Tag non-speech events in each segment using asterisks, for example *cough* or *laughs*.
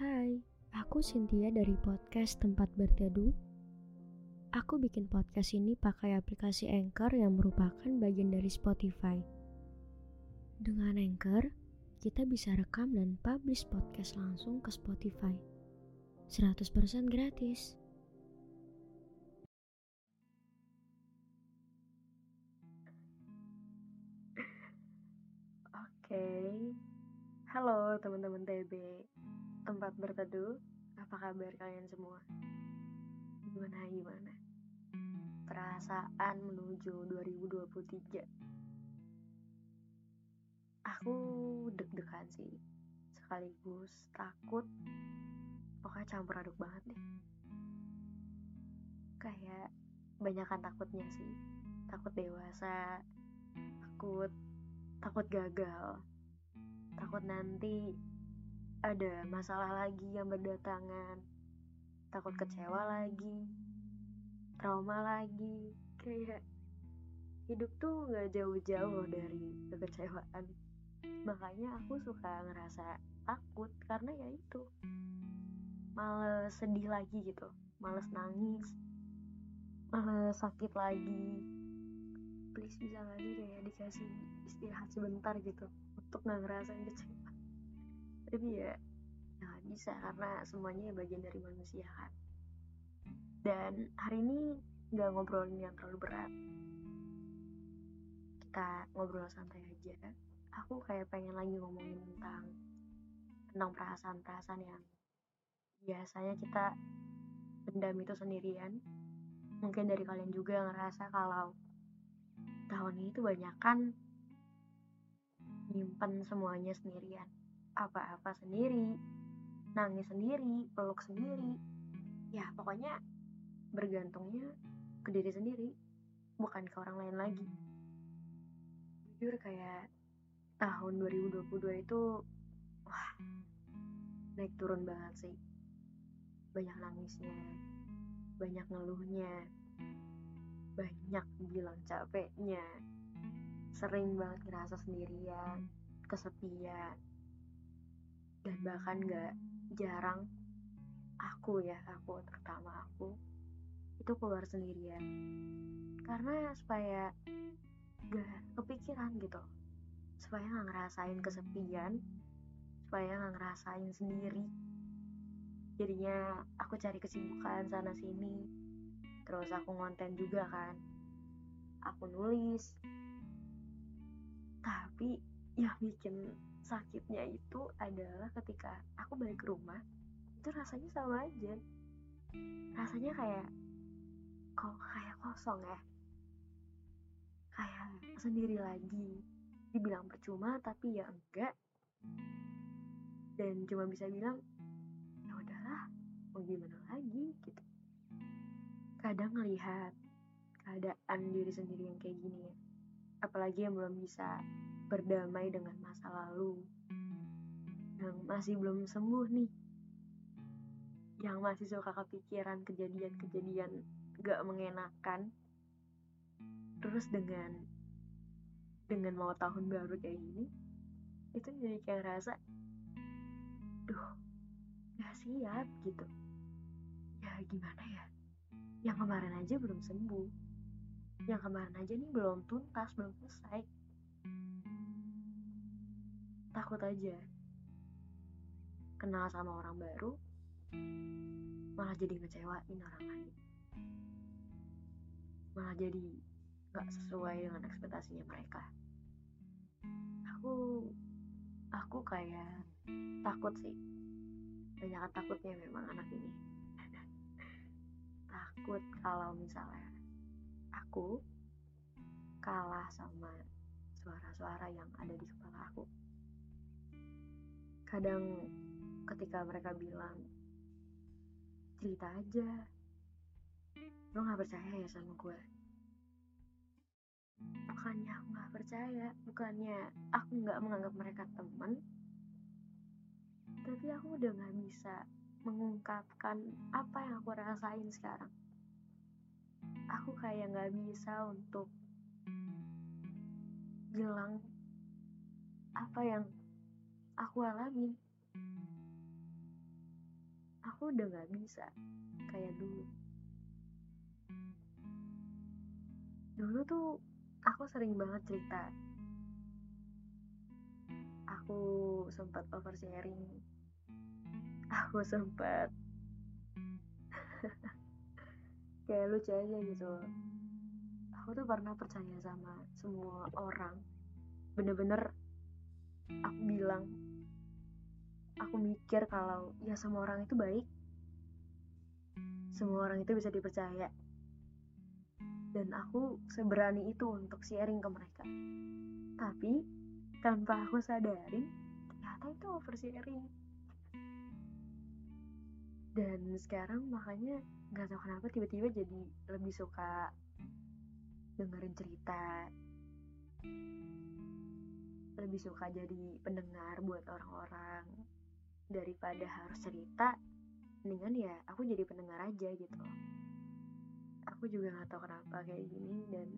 Hai, aku Cynthia dari podcast Tempat Berteduh. Aku bikin podcast ini pakai aplikasi Anchor yang merupakan bagian dari Spotify. Dengan Anchor, kita bisa rekam dan publish podcast langsung ke Spotify. 100% gratis. Oke, halo teman-teman TB, tempat berteduh, apa kabar kalian semua? Gimana gimana? Perasaan menuju 2023. Aku deg-degan sih, sekaligus takut, pokoknya campur aduk banget deh. Kayak banyakan takutnya sih, takut dewasa, takut takut gagal, takut nanti ada masalah lagi yang berdatangan, takut kecewa lagi, trauma lagi, kayak hidup tuh gak jauh-jauh dari kekecewaan. Makanya aku suka ngerasa takut karena ya itu. Males sedih lagi gitu, males nangis, males sakit lagi, please bisa gak sih kayak dikasih istirahat sebentar gitu untuk nggak ngerasain kecewa tapi ya nggak bisa karena semuanya bagian dari manusia kan. Dan hari ini nggak ngobrolin yang terlalu berat. Kita ngobrol santai aja. Aku kayak pengen lagi ngomongin tentang tentang perasaan-perasaan yang biasanya kita pendam itu sendirian. Mungkin dari kalian juga ngerasa kalau tahun ini tuh banyak kan nyimpen semuanya sendirian apa-apa sendiri nangis sendiri peluk sendiri. Ya pokoknya bergantungnya ke diri sendiri bukan ke orang lain lagi. Jujur kayak tahun 2022 itu wah naik turun banget sih. Banyak nangisnya banyak ngeluhnya banyak bilang capeknya. Sering banget ngerasa sendirian kesepian dan bahkan gak jarang aku ya aku terutama aku itu keluar sendirian. Karena supaya gak kepikiran gitu supaya gak ngerasain kesepian supaya gak ngerasain sendiri. Jadinya aku cari kesibukan sana sini terus aku ngonten juga kan aku nulis. Tapi yang bikin sakitnya itu adalah ketika aku balik ke rumah itu rasanya sama aja. Rasanya kayak kok kayak kosong ya. Kayak sendiri lagi. Dibilang percuma tapi ya enggak. Dan cuma bisa bilang ya udahlah mau gimana lagi? Gitu. Kadang ngelihat keadaan diri sendiri yang kayak gini ya apalagi yang belum bisa berdamai dengan masa lalu yang masih belum sembuh nih yang masih suka kepikiran kejadian-kejadian gak mengenakan. Terus dengan dengan mau tahun baru kayak gini itu jadi kayak rasa duh gak siap gitu. Ya gimana ya? Yang kemarin aja belum sembuh yang kemarin aja nih belum tuntas belum selesai. Takut aja. Kenal sama orang baru malah jadi ngecewain orang lain. Malah jadi gak sesuai dengan ekspektasinya mereka. Aku aku kayak takut sih. Banyak takutnya memang anak ini. *laughs* Takut kalau misalnya aku kalah sama suara-suara yang ada di kepala aku. Kadang ketika mereka bilang, cerita aja, lo gak percaya ya sama gue? Bukannya aku gak percaya, bukannya aku gak menganggap mereka temen, tapi aku udah gak bisa mengungkapkan apa yang aku rasain sekarang. Aku kayak gak bisa untuk bilang apa yang aku alamin. aku udah gak bisa kayak dulu. Dulu tuh aku sering banget cerita. Aku sempat oversharing. Aku sempat *laughs* kayak lucu aja gitu. Aku tuh pernah percaya sama semua orang. Bener-bener aku bilang aku mikir kalau ya semua orang itu baik. Semua orang itu bisa dipercaya. Dan aku seberani itu untuk sharing ke mereka. Tapi tanpa aku sadari ternyata itu oversharing dan sekarang makanya nggak tahu kenapa tiba-tiba jadi lebih suka dengerin cerita. Lebih suka jadi pendengar buat orang-orang daripada harus cerita. Mendingan ya aku jadi pendengar aja gitu aku juga nggak tahu kenapa kayak gini dan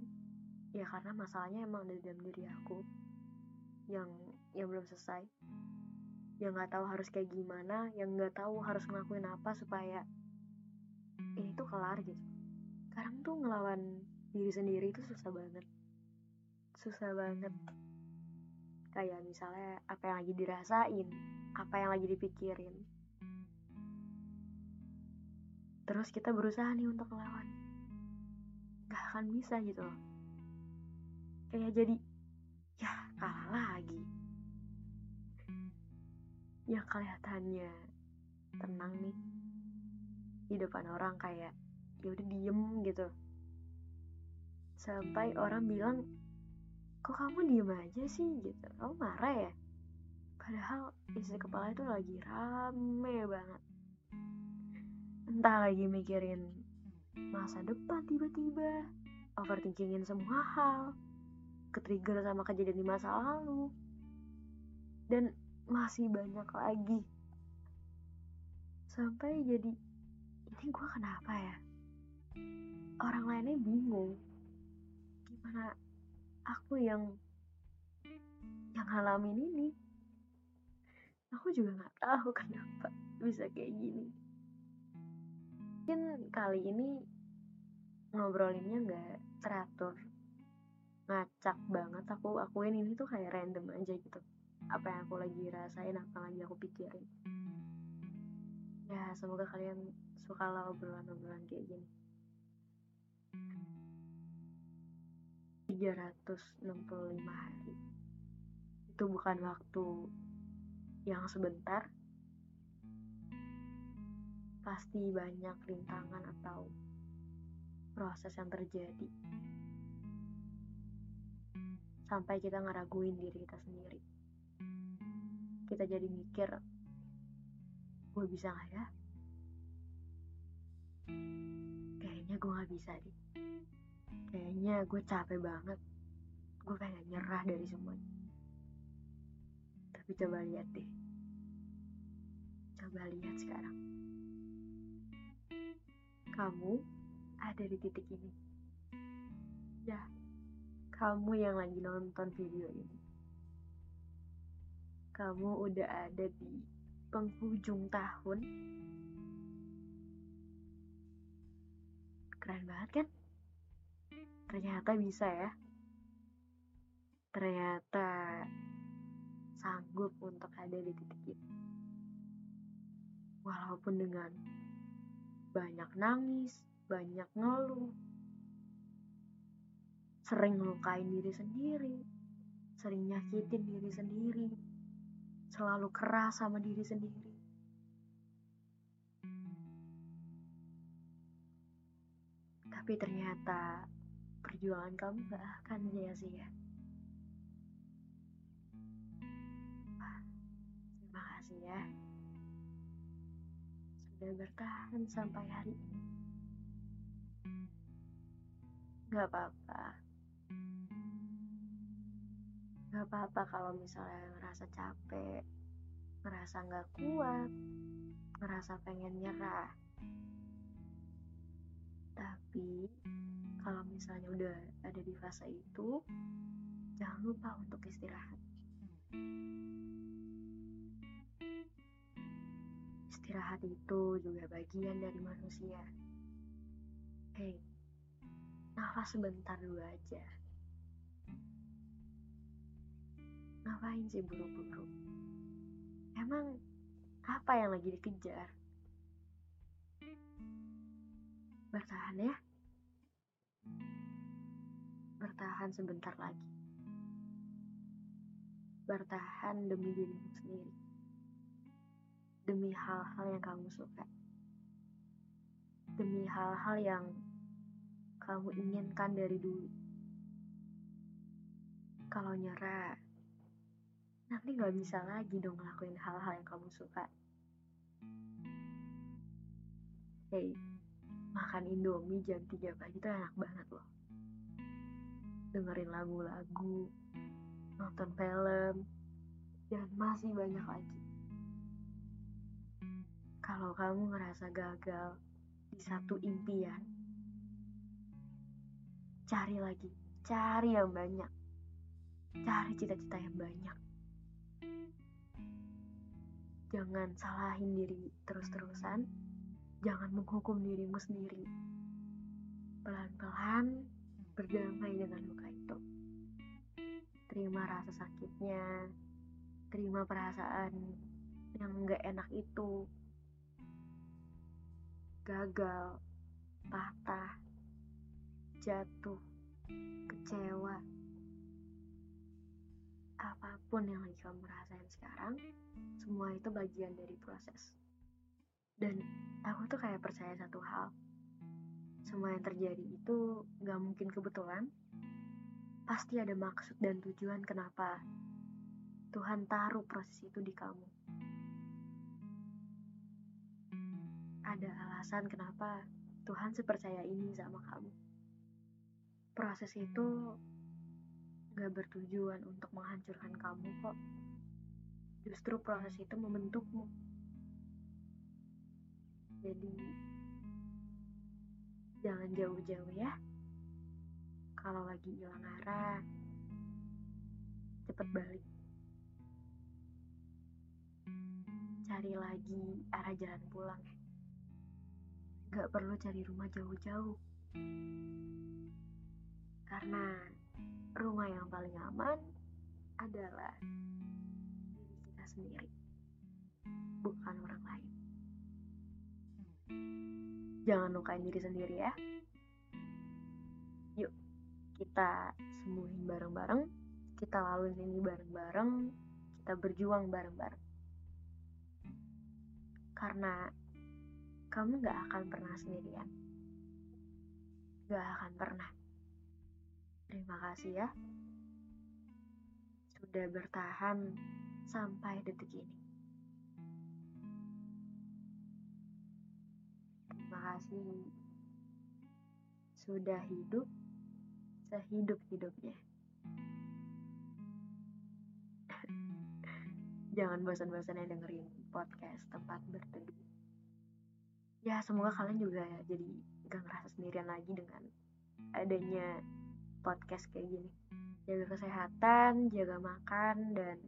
ya karena masalahnya emang ada dalam diri aku yang yang belum selesai yang nggak tahu harus kayak gimana yang nggak tahu harus ngelakuin apa supaya ini tuh kelar gitu. Sekarang tuh ngelawan diri sendiri itu susah banget. Susah banget. Kayak misalnya apa yang lagi dirasain apa yang lagi dipikirin. Terus kita berusaha nih untuk ngelawan. Gak akan bisa gitu kayak jadi ya kalah lagi yang kelihatannya tenang nih. Di depan orang kayak ya udah diem gitu. Sampai orang bilang kok kamu diem aja sih? Gitu. Kamu marah ya? Padahal isi kepala itu lagi rame banget. Entah lagi mikirin masa depan tiba-tiba overthinkingin semua hal ketrigger sama kejadian di masa lalu. Dan masih banyak lagi. Sampai jadi ini gue kenapa ya? Orang lainnya bingung. Gimana aku yang yang ngalamin ini? Aku juga nggak tahu *laughs* kenapa bisa kayak gini. Mungkin kali ini ngobrolinnya nggak teratur. Ngacak banget aku akuin ini tuh kayak random aja gitu apa yang aku lagi rasain apa lagi aku pikirin. Ya semoga kalian suka lah obrolan-obrolan kayak gini. 365 hari. Itu bukan waktu yang sebentar. Pasti banyak rintangan atau proses yang terjadi. Sampai kita ngeraguin diri kita sendiri kita jadi mikir gue bisa gak ya? Kayaknya gue gak bisa deh. Kayaknya gue capek banget. Gue pengen nyerah dari semuanya tapi coba lihat deh. Coba lihat sekarang. Kamu ada di titik ini. Ya, kamu yang lagi nonton video ini. Kamu udah ada di penghujung tahun. Keren banget kan? Ternyata bisa ya. Ternyata sanggup untuk ada di titik ini. Walaupun dengan banyak nangis, banyak ngeluh, sering ngelukain diri sendiri, sering nyakitin diri sendiri, selalu keras sama diri sendiri. Tapi ternyata perjuangan kamu gak akan sia-sia. Terima kasih ya sudah bertahan sampai hari ini. Gak apa-apa. Gak apa-apa kalau misalnya ngerasa capek, ngerasa gak kuat, ngerasa pengen nyerah. Tapi kalau misalnya udah ada di fase itu, jangan lupa untuk istirahat. Istirahat itu juga bagian dari manusia. Hei, nafas sebentar dulu aja. Ngapain sih buru-buru? Emang apa yang lagi dikejar? Bertahan ya. Bertahan sebentar lagi. Bertahan demi dirimu sendiri. Demi hal-hal yang kamu suka. Demi hal-hal yang kamu inginkan dari dulu. Kalau nyerah, nanti gak bisa lagi dong ngelakuin hal-hal yang kamu suka. Hey, makan Indomie jam 3 pagi itu enak banget loh. Dengerin lagu-lagu, nonton film, dan masih banyak lagi. Kalau kamu ngerasa gagal di satu impian, cari lagi, cari yang banyak. Cari cita-cita yang banyak. Jangan salahin diri terus-terusan. Jangan menghukum dirimu sendiri. Pelan-pelan berdamai dengan luka itu. Terima rasa sakitnya. Terima perasaan yang gak enak itu. Gagal, patah, jatuh, kecewa. Apa pun yang lagi kamu rasain sekarang, semua itu bagian dari proses. Dan aku tuh kayak percaya satu hal. Semua yang terjadi itu gak mungkin kebetulan. Pasti ada maksud dan tujuan kenapa Tuhan taruh proses itu di kamu. Ada alasan kenapa Tuhan sepercaya ini sama kamu. Proses itu gak bertujuan untuk menghancurkan kamu kok. Justru proses itu membentukmu. Jadi, jangan jauh-jauh ya. Kalau lagi hilang arah, cepet balik. Cari lagi arah jalan pulang. Gak perlu cari rumah jauh-jauh. Karena rumah yang paling aman adalah diri kita sendiri, bukan orang lain. Jangan lukain diri sendiri ya. Yuk, kita sembuhin bareng-bareng, kita laluin ini bareng-bareng, kita berjuang bareng-bareng. Karena kamu gak akan pernah sendirian. Gak akan pernah. Terima kasih ya sudah bertahan sampai detik ini. Terima kasih sudah hidup sehidup-hidupnya. *laughs* Jangan bosan-bosan ya dengerin podcast tempat berteduh. Ya semoga kalian juga jadi gak ngerasa sendirian lagi dengan adanya podcast kayak gini. Jaga kesehatan, jaga makan, dan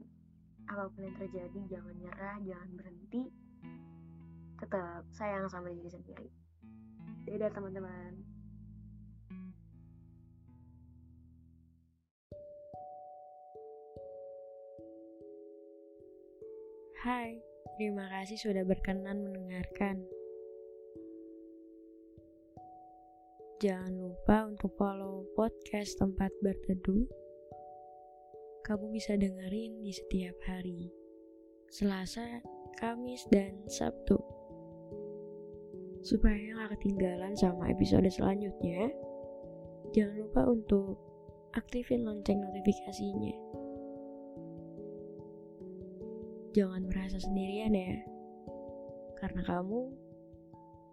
apa pun yang terjadi jangan nyerah, jangan berhenti. Tetap sayang sama diri sendiri. Dadah teman-teman. Hai, terima kasih sudah berkenan mendengarkan. Jangan lupa untuk follow podcast tempat berteduh. Kamu bisa dengerin di setiap hari. Selasa, Kamis, dan Sabtu. Supaya nggak ketinggalan sama episode selanjutnya, jangan lupa untuk aktifin lonceng notifikasinya. Jangan merasa sendirian ya, karena kamu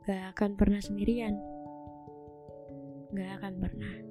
gak akan pernah sendirian gak akan pernah.